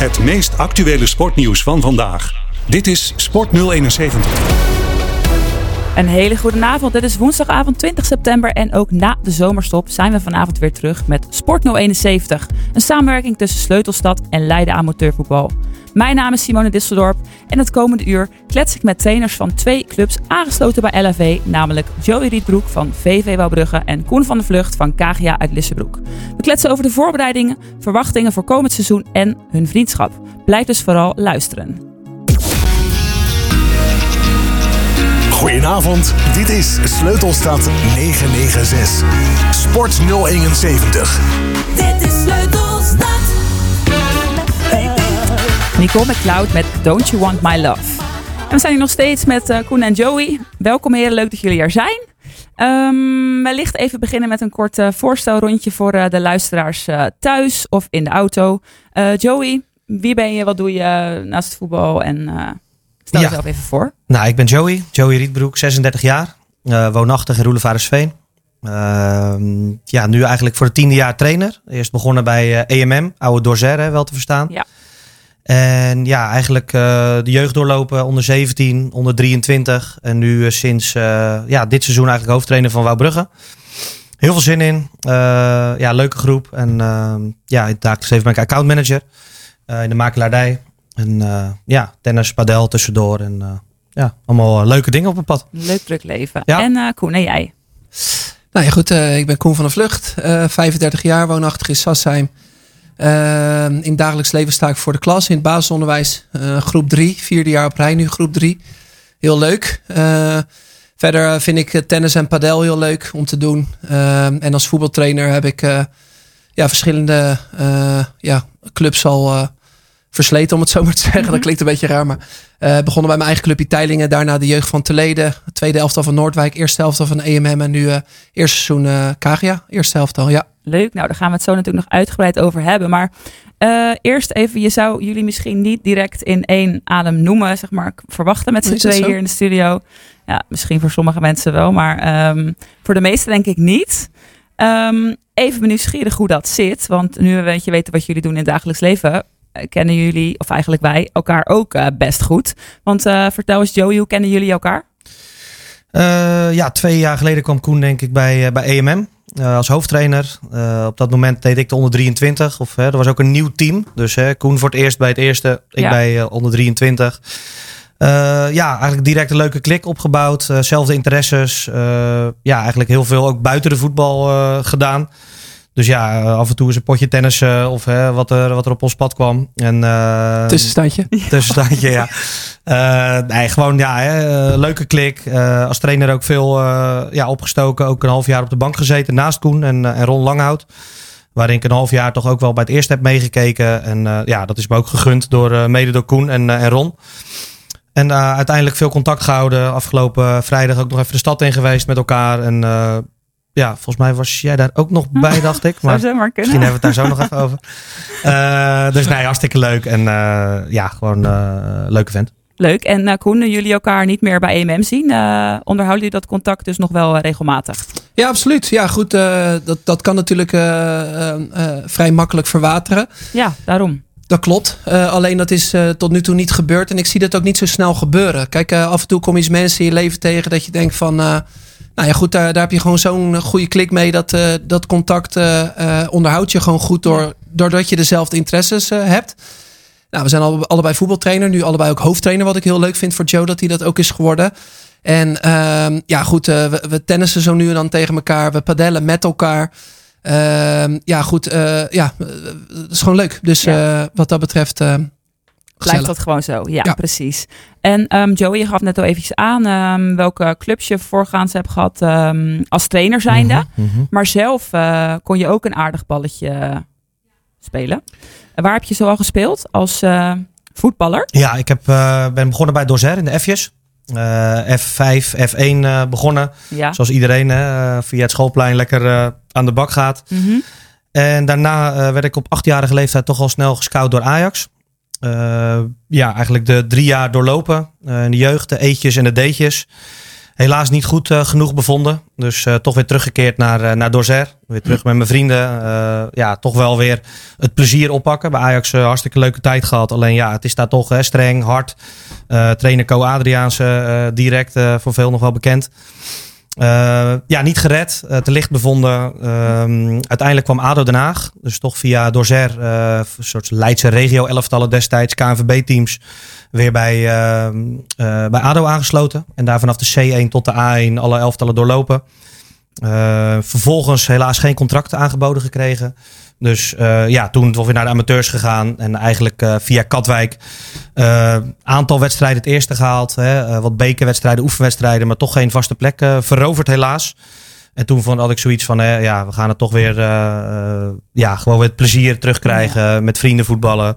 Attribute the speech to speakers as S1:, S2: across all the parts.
S1: Het meest actuele sportnieuws van vandaag. Dit is Sport 071.
S2: Een hele goede avond. Het is woensdagavond 20 september en ook na de zomerstop zijn we vanavond weer terug met Sport 071. Een samenwerking tussen Sleutelstad en Leiden Amateurvoetbal. Mijn naam is Simone Disseldorp en het komende uur klets ik met trainers van twee clubs aangesloten bij LAV, namelijk Joey Rietbroek van VV Wouwbrugge en Koen van der Vlucht van KGA uit Lissebroek. We kletsen over de voorbereidingen, verwachtingen voor komend seizoen en hun vriendschap. Blijf dus vooral luisteren.
S3: Goedenavond, dit is Sleutelstad 996. Sport 071.
S4: Dit is Sleutelstad.
S2: Nicole McCloud met Don't You Want My Love. En we zijn hier nog steeds met uh, Koen en Joey. Welkom heren, leuk dat jullie er zijn. Um, wellicht even beginnen met een kort uh, voorstelrondje voor uh, de luisteraars thuis of in de auto. Joey, wie ben je, wat doe je naast het voetbal en stel jezelf even voor.
S5: Nou, ik ben Joey, Joey Rietbroek, 36 jaar, woonachtig in Roelevarensveen. Ehm, ja, nu eigenlijk voor het tiende jaar trainer. Eerst begonnen bij EMM, oude Dorzer, wel te verstaan.
S2: Ja.
S5: En ja, eigenlijk uh, de jeugd doorlopen onder 17, onder 23. En nu uh, sinds uh, ja, dit seizoen eigenlijk hoofdtrainer van Wouwbrugge. Heel veel zin in. ja, leuke groep. En ja, in het dagelijks leven ben ik accountmanager in de makelaardij. En ja, tennis, padel tussendoor. En ja, allemaal leuke dingen op het pad.
S2: Leuk druk leven. Ja. En Koen, en jij?
S6: Nou ja, goed. ik ben Koen van der Vlucht. 35 jaar, woonachtig in Sassheim. Uh, in dagelijks leven sta ik voor de klas in het basisonderwijs. Uh, groep 3, vierde jaar op rij nu groep 3. Heel leuk. Uh, verder vind ik tennis en padel heel leuk om te doen. Ehm, en als voetbaltrainer heb ik ja, verschillende ja, clubs al versleten, om het zo maar te zeggen. Dat klinkt een beetje raar, maar begonnen bij mijn eigen clubje Teilingen. Daarna de jeugd van Teleden. Tweede elftal van Noordwijk. Eerste elftal van EMM. En nu eerste seizoen Kagia. Eerste elftal, ja.
S2: Leuk, nou daar gaan we het zo natuurlijk nog uitgebreid over hebben. Maar uh, eerst even, je zou jullie misschien niet direct in één adem noemen, zeg maar, verwachten met z'n tweeën hier in de studio. Ja, misschien voor sommige mensen wel, maar um, voor de meesten denk ik niet. Um, even nieuwsgierig hoe dat zit, want nu we weet je weten wat jullie doen in het dagelijks leven, uh, kennen jullie, of eigenlijk wij, elkaar ook uh, best goed. Want vertel eens Joey, hoe kennen jullie elkaar?
S5: ja, twee jaar geleden kwam Koen denk ik bij, bij EMM. Uh, als hoofdtrainer. Uh, op dat moment deed ik de onder 23. Of, er was ook een nieuw team. Dus Koen voor het eerst bij het eerste. Ik ja. bij uh, onder 23. ja, eigenlijk direct een leuke klik opgebouwd. zelfde interesses. ja, eigenlijk heel veel ook buiten de voetbal gedaan. Dus ja, af en toe eens een potje tennis of hè, wat, er, wat er op ons pad kwam. En,
S6: tussenstandje.
S5: Tussenstandje, ja. Uh, nee, gewoon ja, hè, leuke klik. Uh, als trainer ook veel uh, ja, opgestoken. Ook een half jaar op de bank gezeten naast Koen en, en Ron Langhout. Waarin ik een half jaar toch ook wel bij het eerste heb meegekeken. En ja, dat is me ook gegund door, mede door Koen en, en Ron. En uiteindelijk veel contact gehouden. Afgelopen vrijdag ook nog even de stad in geweest met elkaar. En ja, volgens mij was jij daar ook nog bij, dacht ik.
S2: Maar misschien
S5: hebben we het daar zo nog even over. dus nee, hartstikke leuk. En ja, gewoon leuke vent.
S2: Leuk. En uh, Koen, jullie elkaar niet meer bij EMM zien, uh, onderhouden jullie dat contact dus nog wel uh, regelmatig?
S6: Ja, absoluut. Ja, goed. dat, dat kan natuurlijk vrij makkelijk verwateren.
S2: Ja, daarom.
S6: Dat klopt. alleen dat is tot nu toe niet gebeurd. En ik zie dat ook niet zo snel gebeuren. Kijk, af en toe kom je eens mensen in je leven tegen dat je denkt van... nou ja, goed, daar, daar heb je gewoon zo'n goede klik mee. Dat, dat contact onderhoud je gewoon goed door, doordat je dezelfde interesses hebt. Nou, we zijn alle, allebei voetbaltrainer. Nu allebei ook hoofdtrainer. Wat ik heel leuk vind voor Joe dat hij dat ook is geworden. En uh, ja, goed, uh, we, we, tennissen zo nu en dan tegen elkaar. We padellen met elkaar. Uh, ja, goed. Uh, ja, het is gewoon leuk. Dus ja. wat dat betreft.
S2: Blijft dat gewoon zo, ja, ja. precies. En um, Joey, je gaf net al eventjes aan um, welke clubs je voorgaans hebt gehad um, als trainer zijnde. Mm -hmm, mm -hmm. Maar zelf kon je ook een aardig balletje spelen. Waar heb je zoal gespeeld als uh, voetballer?
S5: Ja, ik heb, uh, ben begonnen bij Dorzer in de F'jes. Uh, F5, F1 begonnen. Ja. Zoals iedereen via het schoolplein lekker aan de bak gaat.
S2: Mm -hmm.
S5: En daarna werd ik op achtjarige leeftijd toch al snel gescout door Ajax. Ja, eigenlijk de drie jaar doorlopen. in de jeugd, de eetjes en de deetjes. helaas niet goed eh, genoeg bevonden. Dus eh, toch weer teruggekeerd naar, eh, naar Dorzer. Weer terug met mijn vrienden. Eh, ja, toch wel weer het plezier oppakken. Bij Ajax eh, hartstikke leuke tijd gehad. Alleen ja, het is daar toch streng, hard. Eh, trainer Co Adriaanse eh, direct voor veel nog wel bekend. Eh, ja, niet gered. eh, te licht bevonden. Ehm, uiteindelijk kwam ADO Den Haag. Dus toch via Dorzer, eh, een soort Leidse regio-elftallen destijds, KNVB-teams, weer bij, ehm, eh, bij ADO aangesloten. En daar vanaf de C1 tot de A1 alle elftallen doorlopen. Vervolgens helaas geen contracten aangeboden gekregen. Dus eh, ja, toen weer naar de amateurs gegaan. En eigenlijk eh, via Katwijk eh, aantal wedstrijden het eerste gehaald. Hè, wat bekerwedstrijden, oefenwedstrijden. Maar toch geen vaste plek veroverd helaas. En toen vond, had ik zoiets van, hè, ja, we gaan het toch weer, ja, gewoon weer het plezier terugkrijgen. Met vrienden voetballen.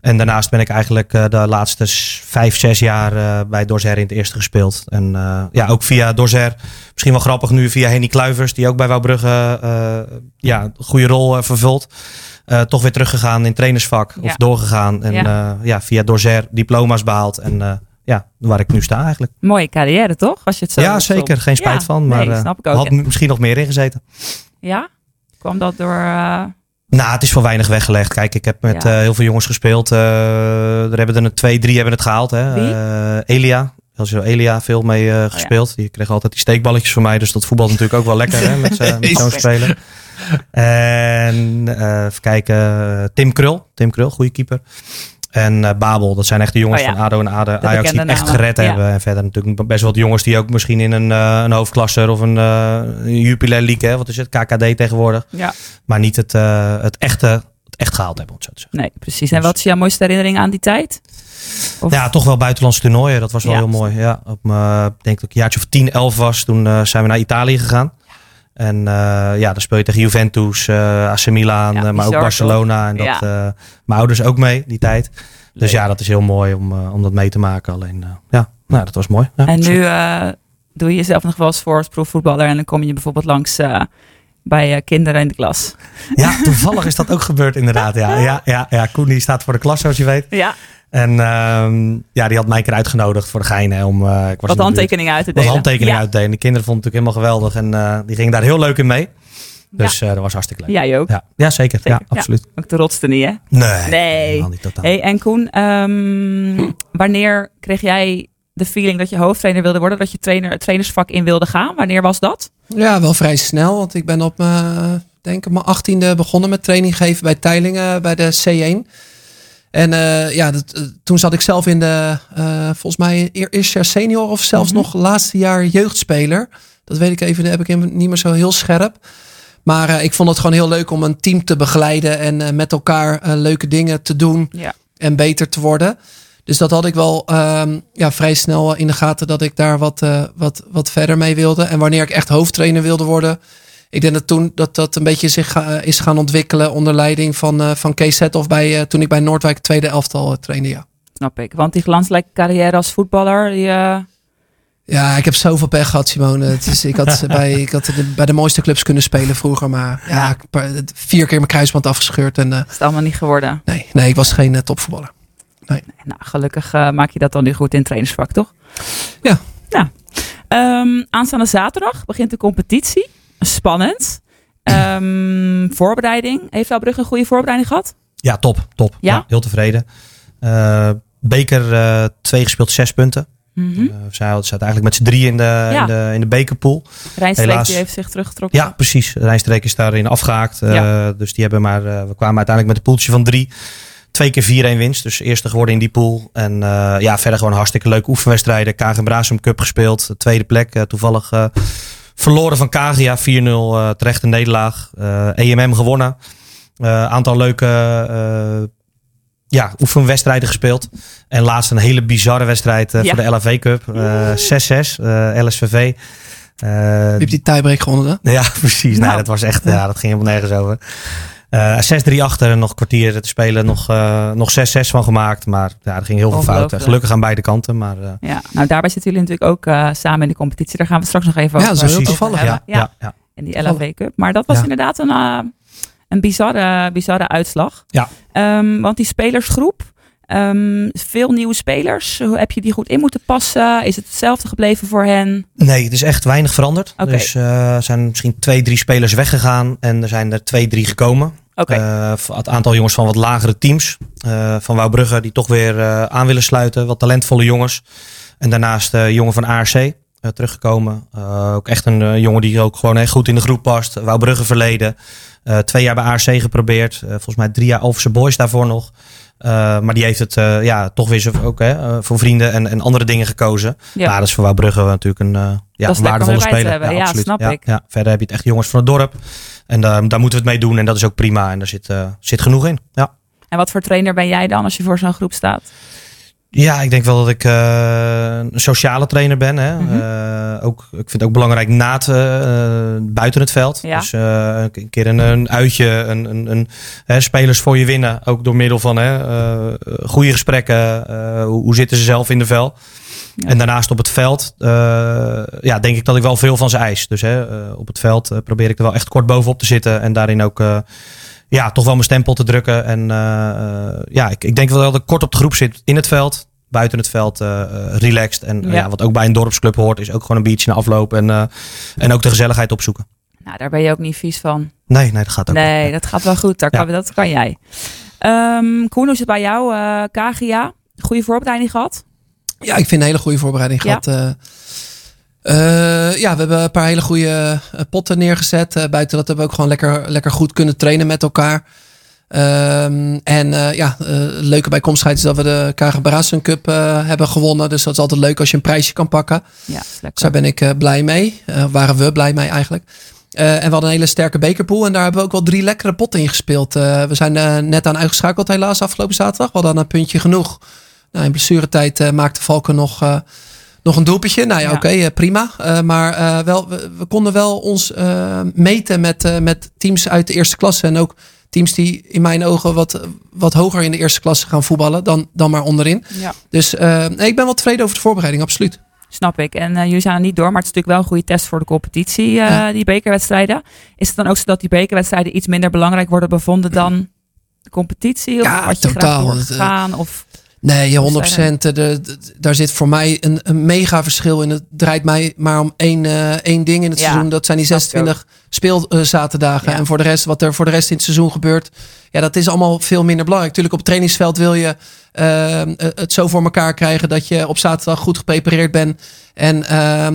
S5: En daarnaast ben ik eigenlijk eh, de laatste vijf, zes jaar eh, bij Dorzer in het eerste gespeeld. En eh, ja, ook via Dorzer. Misschien wel grappig nu via Henny Kluivers, die ook bij Wouwbrugge ja, een goede rol vervult. Eh, toch weer teruggegaan in trainersvak
S2: Ja.
S5: of doorgegaan. En
S2: Ja.
S5: ja, ja via Dorzer diploma's behaald. En ja, waar ik nu sta eigenlijk.
S2: Mooie carrière, toch? Als je het zo
S5: ja, zeker. Geen spijt
S2: Ja,
S5: van. Maar
S2: nee, snap ik ook.
S5: had misschien nog meer ingezeten.
S2: Ja? Kwam dat door...
S5: Nou, het is voor weinig weggelegd. Kijk, ik heb met
S2: Ja.
S5: eh, heel veel jongens gespeeld. Eh, er hebben er een twee, drie hebben het gehaald. Hè. Eh, Elia. Elia, veel mee eh, gespeeld. Die kreeg altijd die steekballetjes van mij. Dus dat voetbal natuurlijk ook wel lekker hè, met, zo'n speler. En even kijken. Tim Krul. Tim Krul, goede keeper. En eh, Babel, dat zijn echt de jongens
S2: Oh ja.
S5: van ADO en ADO, Ajax die het echt gered
S2: Ja.
S5: hebben. En verder natuurlijk best wel wat jongens die ook misschien in een, eh, een hoofdklasser of een, eh een Jupiler League, hè, wat is het, KKD tegenwoordig.
S2: ja,
S5: Maar niet het, het, echte, het echt gehaald hebben, om zo te zeggen.
S2: nee, precies. En wat is jouw mooiste herinnering aan die tijd? Of-
S5: Ja, toch wel buitenlandse toernooien. Dat was wel
S2: Ja.
S5: heel mooi. Ja, op denk dat ik een jaartje of 10, 11 was. Toen zijn we naar Italië gegaan. En eh, ja, dan speel je tegen Juventus, eh AC Milan,
S2: Ja,
S5: eh, maar ook Barcelona. En dat,
S2: Ja.
S5: mijn ouders ook mee, die tijd. Dus ja, dat is heel mooi om, om dat mee te maken. Alleen, ja, nou, dat was mooi. Ja,
S2: En nu doe je jezelf nog wel eens voor als proefvoetballer en dan kom je bijvoorbeeld langs bij kinderen in de klas.
S5: Ja, toevallig is dat ook gebeurd inderdaad. Ja, ja, ja, ja. Koen die staat voor de klas, zoals je weet.
S2: Ja,
S5: En ehm, ja, die had mij een keer uitgenodigd voor de gein. Hè, om, eh, ik was in
S2: wat
S5: de
S2: handtekeningen uit te
S5: Wat
S2: delen.
S5: handtekeningen
S2: ja.
S5: uitdelen. De kinderen vonden het natuurlijk helemaal geweldig. En eh, die gingen daar heel leuk in mee. Dus eh, dat was hartstikke leuk.
S2: Jij ook.
S5: Ja, ja zeker.
S2: Zeker,
S5: Ja, absoluut.
S2: Ook de rotste niet, hè?
S5: Nee,
S2: Nee.
S5: niet.
S2: Hey, en Koen, ehm, wanneer kreeg jij de feeling dat je hoofdtrainer wilde worden? Dat je trainer, het trainersvak in wilde gaan? Wanneer was dat?
S6: Ja, wel vrij snel. Want ik ben op mijn, denk ik, mijn achttiende begonnen met training geven bij Teilingen bij de C1. En eh, ja, dat, eh, toen zat ik zelf in de, eh, volgens mij, eer- eerste jaar senior of zelfs
S2: Mhm.
S6: nog laatste jaar jeugdspeler. Dat weet ik even, dat heb ik even niet meer zo heel scherp. Maar ik vond het gewoon heel leuk om een team te begeleiden en met elkaar leuke dingen te doen
S2: Ja.
S6: en beter te worden. Dus dat had ik wel ehm, ja, vrij snel in de gaten dat ik daar wat, wat, wat verder mee wilde. En wanneer ik echt hoofdtrainer wilde worden. Ik denk dat toen dat dat een beetje zich ga- is gaan ontwikkelen onder leiding van, eh van Kees of bij, eh, toen ik bij Noordwijk tweede elftal eh, trainde. Ja.
S2: Snap ik. Want die glansrijke carrière als voetballer, die, eh,
S6: ja, ik heb zoveel pech gehad, Simone. Het is, ik had, bij, ik had de- bij de mooiste clubs kunnen spelen vroeger. Maar ja,
S2: Ja.
S6: vier keer mijn kruisband afgescheurd. En, eh,
S2: is het allemaal niet geworden.
S6: nee, nee, ik was geen eh, topvoetballer.
S2: Nou, gelukkig eh, maak je dat dan nu goed in trainersvak, toch?
S6: Ja.
S2: Nou, ehm, aanstaande zaterdag begint de competitie. Spannend. Ehm, voorbereiding. Heeft Wouwbrugge een goede voorbereiding gehad?
S5: Ja, top. top.
S2: Ja?
S5: Ja? heel tevreden. Eh, beker eh, twee gespeeld, zes punten.
S2: Mhm.
S5: Eh, zij hadden- zaten eigenlijk met z'n drie in de,
S2: Ja.
S5: in de, in de bekerpool.
S2: Rijnstreek
S5: helaas.
S2: die heeft zich teruggetrokken.
S5: Ja, precies. Rijnstreek is daarin afgehaakt. Eh,
S2: Ja.
S5: Dus die hebben maar, eh, we kwamen uiteindelijk met een poeltje van drie. Twee keer 4-1 winst. Dus eerste geworden in die pool. En eh, ja, verder gewoon hartstikke leuke oefenwedstrijden. KG Brasum Cup gespeeld. De tweede plek. eh, toevallig eh, verloren van Kagia. 4-0 eh terechte nederlaag. Eh, EMM gewonnen. Eh, aantal leuke eh, ja, oefenwedstrijden gespeeld. En laatst een hele bizarre wedstrijd eh,
S2: Ja.
S5: voor de LAV Cup. Eh 6-6. eh, LSVV. Eh,
S6: Je hebt die tiebreak gewonnen. hè?
S5: ja, precies.
S2: Nou.
S5: Nee, dat was echt, ja, dat ging helemaal nergens over. Eh 6-3 achter en nog een kwartier te spelen. Nog, eh, nog 6-6 van gemaakt. Maar ja, er ging heel veel fouten. Gelukkig aan beide kanten. Maar eh,
S2: Ja, nou daarbij zitten jullie natuurlijk ook eh, samen in de competitie. Daar gaan we straks nog even over.
S6: Ja, dat is heel toevallig,
S5: ja, ja, ja.
S2: In die LAV Cup. Maar dat was
S5: Ja.
S2: inderdaad een, eh, een bizarre, bizarre uitslag.
S5: Ja.
S2: Ehm, want die spelersgroep, Ehm, veel nieuwe spelers. Hoe heb je die goed in moeten passen? Is het hetzelfde gebleven voor hen?
S5: Nee, het is echt weinig veranderd.
S2: Oké.
S5: Dus eh, er zijn misschien twee, drie spelers weggegaan en er zijn er twee, drie gekomen. Eh, het aantal jongens van wat lagere teams. eh, van Wouwbrugge die toch weer eh, aan willen sluiten. Wat talentvolle jongens. En daarnaast jongen van ARC eh, teruggekomen. Ook echt een jongen die ook gewoon echt goed in de groep past. Wouwbrugge verleden. Twee jaar bij ARC geprobeerd. Volgens mij drie jaar Overse Boys daarvoor nog. Eh, maar die heeft het eh, ja, toch weer zo, ook, hè, eh, voor vrienden en, en andere dingen gekozen.
S2: Ja.
S5: Dat is voor Wouwbrugge natuurlijk een, ja, een waardevolle speler.
S2: Ja,
S5: absoluut.
S2: snap
S5: ja,
S2: ik.
S5: Ja. Verder heb je het echt jongens van het dorp. En daar daar moeten we het mee doen. En dat is ook prima. En daar zit, zit genoeg in. Ja.
S2: En wat voor trainer ben jij dan als je voor zo'n groep staat?
S5: Ja, ik denk wel dat ik eh, een sociale trainer ben. Hè.
S2: Mhm.
S5: Eh, ook, ik vind het ook belangrijk na het, eh, buiten het veld.
S2: Ja.
S5: Dus een keer een, een uitje, een, een, een, hè, spelers voor je winnen. Ook door middel van hè, goede gesprekken. hoe, hoe zitten ze zelf in de vel?
S2: Ja.
S5: En daarnaast op het veld, ja, denk ik dat ik wel veel van ze eis. Dus hè, op het veld probeer ik er wel echt kort bovenop te zitten. En daarin ook ja, toch wel mijn stempel te drukken. En eh, eh, ja, ik, ik denk wel dat ik kort op de groep zit in het veld. Buiten het veld eh, relaxed. En
S2: Ja.
S5: ja. wat ook bij een dorpsclub hoort, is ook gewoon een biertje na afloop. En, eh, en ook de gezelligheid opzoeken.
S2: Nou, daar ben je ook niet vies van.
S5: Nee, nee, dat gaat ook.
S2: Nee, dat gaat wel goed. Daar kan, dat kan jij. Ehm Koen, hoe is het bij jou? KGA, goede voorbereiding gehad?
S6: Ja, ik vind een hele goede voorbereiding
S2: Ja.
S6: gehad. Eh. Ja, we hebben een paar hele goede eh, potten neergezet. Eh, buiten dat hebben we ook gewoon lekker, lekker goed kunnen trainen met elkaar. Ehm, en eh, ja, leuke bij Komscheid is dat we de Barassen Cup eh, hebben gewonnen. Dus dat is altijd leuk als je een prijsje kan pakken.
S2: Ja, is
S6: Dus
S2: lekker.
S6: daar ben ik blij mee. Waren we blij mee eigenlijk. En we hadden een hele sterke bekerpool. En daar hebben we ook wel drie lekkere potten in gespeeld. We zijn net aan uitgeschakeld helaas afgelopen zaterdag. We hadden een puntje genoeg. Nou, in blessuretijd maakte Valken nog, nog een doelpuntje. Nou ja,
S2: Ja.
S6: oké, eh, prima. Eh, maar eh, wel, we, we konden wel ons meten met, met teams uit de eerste klasse. En ook teams die in mijn ogen wat, wat hoger in de eerste klasse gaan voetballen dan, dan maar onderin.
S2: Ja,
S6: Dus nee, ik ben wel tevreden over de voorbereiding, absoluut.
S2: snap ik. En jullie zijn er niet door, maar het is natuurlijk wel een goede test voor de competitie,
S6: Ja.
S2: die bekerwedstrijden. Is het dan ook zo dat die bekerwedstrijden iets minder belangrijk worden bevonden dan de competitie? Of
S6: Ja,
S2: wat je
S6: totaal.
S2: graag
S6: Het,
S2: wil gaan? Of,
S6: Nee, ja,
S2: Dus
S6: 100%. De, de, de- daar zit voor mij een, een mega verschil in. Het draait mij maar om één, eh, één ding in het
S2: Ja,
S6: seizoen. Dat zijn die
S2: snap ik
S6: 26 speelzaterdagen.
S2: Ja.
S6: En voor de rest, wat er voor de rest in het seizoen gebeurt. Ja, dat is allemaal veel minder belangrijk. Tuurlijk, op het trainingsveld wil je eh, het zo voor elkaar krijgen dat je op zaterdag goed geprepareerd bent. En eh, eh,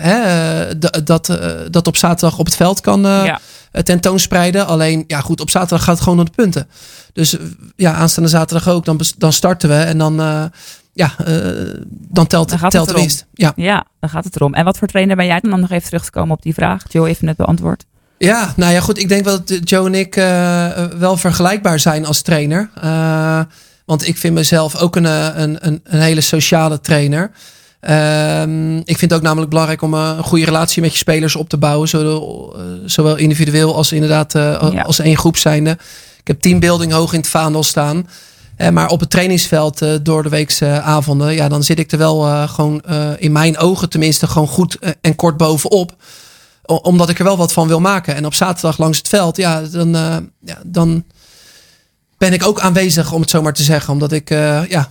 S6: hè, eh, dat, eh, dat op zaterdag op het veld kan eh,
S2: ja.
S6: Eh, tentoonspreiden. Alleen, ja goed, op zaterdag gaat het gewoon om de punten. Dus eh, ja, aanstaande zaterdag ook. Dan, dan starten we en dan, eh, ja, dan telt,
S2: Dan gaat het
S6: telt
S2: erom.
S6: winst. Ja.
S2: ja, dan gaat het erom. En wat voor trainer ben jij dan? Nog even terug te komen op die vraag. Joe even het beantwoord.
S6: ja, nou ja, goed. Ik denk wel dat Joe en ik wel vergelijkbaar zijn als trainer. Want ik vind mezelf ook een, een, een, een hele sociale trainer. Ehm, ik vind het ook namelijk belangrijk om eh, een goede relatie met je spelers op te bouwen. Zowel, eh, zowel individueel als inderdaad eh,
S2: Ja.
S6: als één groep zijnde. Ik heb teambuilding hoog in het vaandel staan. Eh, maar op het trainingsveld door de weekse avonden, ja, dan zit ik er wel gewoon in mijn ogen tenminste gewoon goed en kort bovenop. Omdat ik er wel wat van wil maken. En op zaterdag langs het veld, ja, dan, ja, dan ben ik ook aanwezig, om het zo maar te zeggen. Omdat ik ja,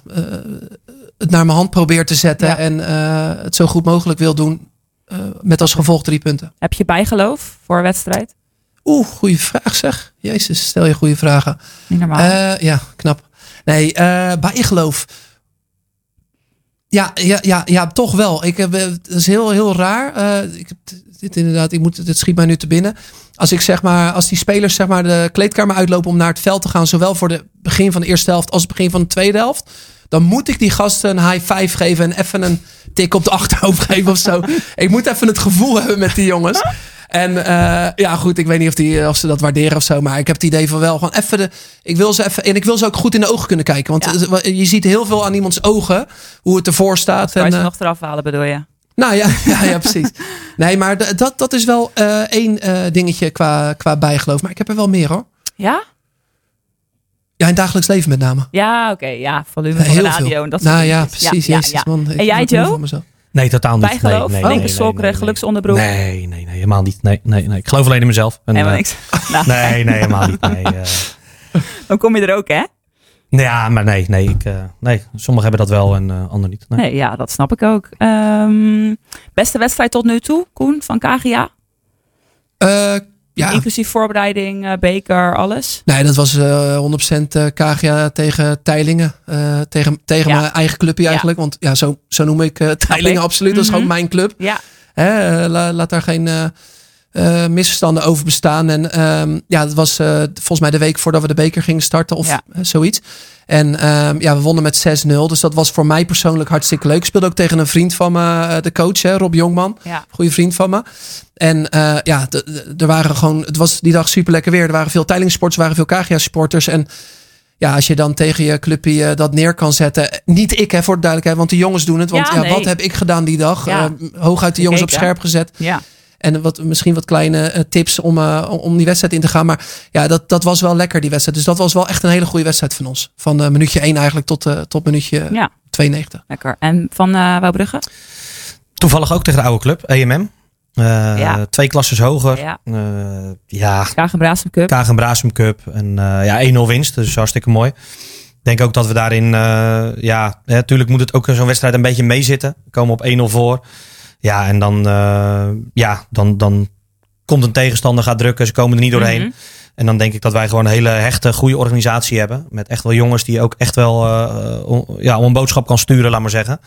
S6: het naar mijn hand probeer te zetten
S2: Ja.
S6: en eh, het zo goed mogelijk wil doen. eh, met als gevolg drie punten.
S2: Heb je bijgeloof voor een wedstrijd?
S6: Oeh, goede vraag zeg. Jezus, stel je goede vragen.
S2: Niet normaal.
S6: Eh, ja, knap. Nee, bijgeloof. Ja, ja, ja, ja, toch wel. Ik heb, het is heel, heel raar. Ik dit inderdaad, ik moet, dit schiet mij nu te binnen. Als ik zeg maar, als die spelers zeg maar de kleedkamer uitlopen om naar het veld te gaan, zowel voor het begin van de eerste helft als het begin van de tweede helft, dan moet ik die gasten een high five geven en even een tik op de achterhoofd geven of zo. ik moet even het gevoel hebben met die jongens. En eh, ja, goed, ik weet niet of, die, of ze dat waarderen of zo. Maar ik heb het idee van wel gewoon even de. Ik wil ze even. En ik wil ze ook goed in de ogen kunnen kijken. Want
S2: Ja.
S6: eh, je ziet heel veel aan iemands ogen. Hoe het ervoor staat.
S2: Kan je ze
S6: eh,
S2: nog eraf halen, bedoel je?
S6: nou ja, ja, ja precies. Nee, maar dat, dat is wel eh, één eh, dingetje qua, qua bijgeloof. Maar ik heb er wel meer hoor.
S2: Ja?
S6: Ja, in dagelijks leven met name.
S2: Ja, oké. Ja, volume van
S6: Heel
S2: de radio
S6: veel.
S2: en dat soort
S6: nou ja, precies.
S2: Ja,
S6: Jezus, man. Ik
S2: En jij, Joe?
S5: Nee, totaal niet.
S2: Bijgeloof?
S5: Nee, nee, nee,
S2: Linker
S5: nee,
S2: sok,
S5: nee, nee,
S2: geluksonderbroek?
S5: Nee, nee, nee, helemaal niet. Nee, nee, nee. Ik geloof alleen in mezelf. En,
S2: Helemaal
S5: eh,
S2: niks. Nou,
S5: Nee, nee, helemaal niet. Nee, eh.
S2: Dan kom je er ook, hè?
S5: Ja, maar nee, nee, ik, eh, nee. Sommigen hebben dat wel en eh anderen niet. Nee.
S2: Nee, ja, dat snap ik ook. Ehm, beste wedstrijd tot nu toe, Koen van KGA?
S6: Eh, ja,
S2: Inclusief voorbereiding, eh, beker, alles.
S6: nee, dat was eh 100% eh, KGA tegen Teilingen. Eh, tegen tegen
S2: Ja.
S6: mijn eigen clubje eigenlijk. Want ja, zo, zo noem ik eh Teilingen absoluut. Dat is
S2: Mhm.
S6: gewoon mijn club.
S2: Ja,
S6: Hè, eh, la- laat daar geen eh, misverstanden over bestaan. En ehm, ja, dat was eh, volgens mij de week voordat we de beker gingen starten of
S2: Ja.
S6: eh, zoiets. En ehm, ja, we wonnen met 6-0. Dus dat was voor mij persoonlijk hartstikke leuk. Ik speelde ook tegen een vriend van me, de coach, hè, Rob Jongman.
S2: ja.
S6: Goede vriend van me. En ja, er waren gewoon, het was die dag super lekker weer. Er waren veel Teilingsporters, er waren veel KGA supporters. En ja, als je dan tegen je clubje dat neer kan zetten. Niet ik, hè, voor de duidelijkheid, want de jongens doen het. Want
S2: Ja,
S6: ja,
S2: nee.
S6: wat heb ik gedaan die dag?
S2: Ja.
S6: Hooguit de jongens op scherp gezet.
S2: ja.
S6: En wat, misschien wat kleine eh, tips om, eh, om- die wedstrijd in te gaan. Maar ja, dat, dat was wel lekker, die wedstrijd. Dus dat was wel echt een hele goede wedstrijd van ons. Van eh, minuutje 1 eigenlijk tot, eh, tot minuutje
S2: ja,
S6: 92.
S2: lekker. En van eh Wouwbrugge?
S5: Toevallig ook tegen de oude club, EMM. Eh,
S2: Ja.
S5: Twee klasses hoger.
S2: Ja.
S5: Eh, ja,
S2: Kagen Brasem Cup.
S5: Kagen Brasum Cup. En eh, ja, 1-0 winst. Dus hartstikke mooi. Ik denk ook dat we daarin, eh, ja, natuurlijk moet het ook zo'n wedstrijd een beetje meezitten. We komen op 1-0 voor. Ja, en dan, eh, ja, dan, dan komt een tegenstander, gaat drukken. Ze komen er niet doorheen.
S2: Mhm.
S5: En dan denk ik dat wij gewoon een hele hechte, goede organisatie hebben. Met echt wel jongens die ook echt wel eh, om, ja, om een boodschap kan sturen, laat maar zeggen.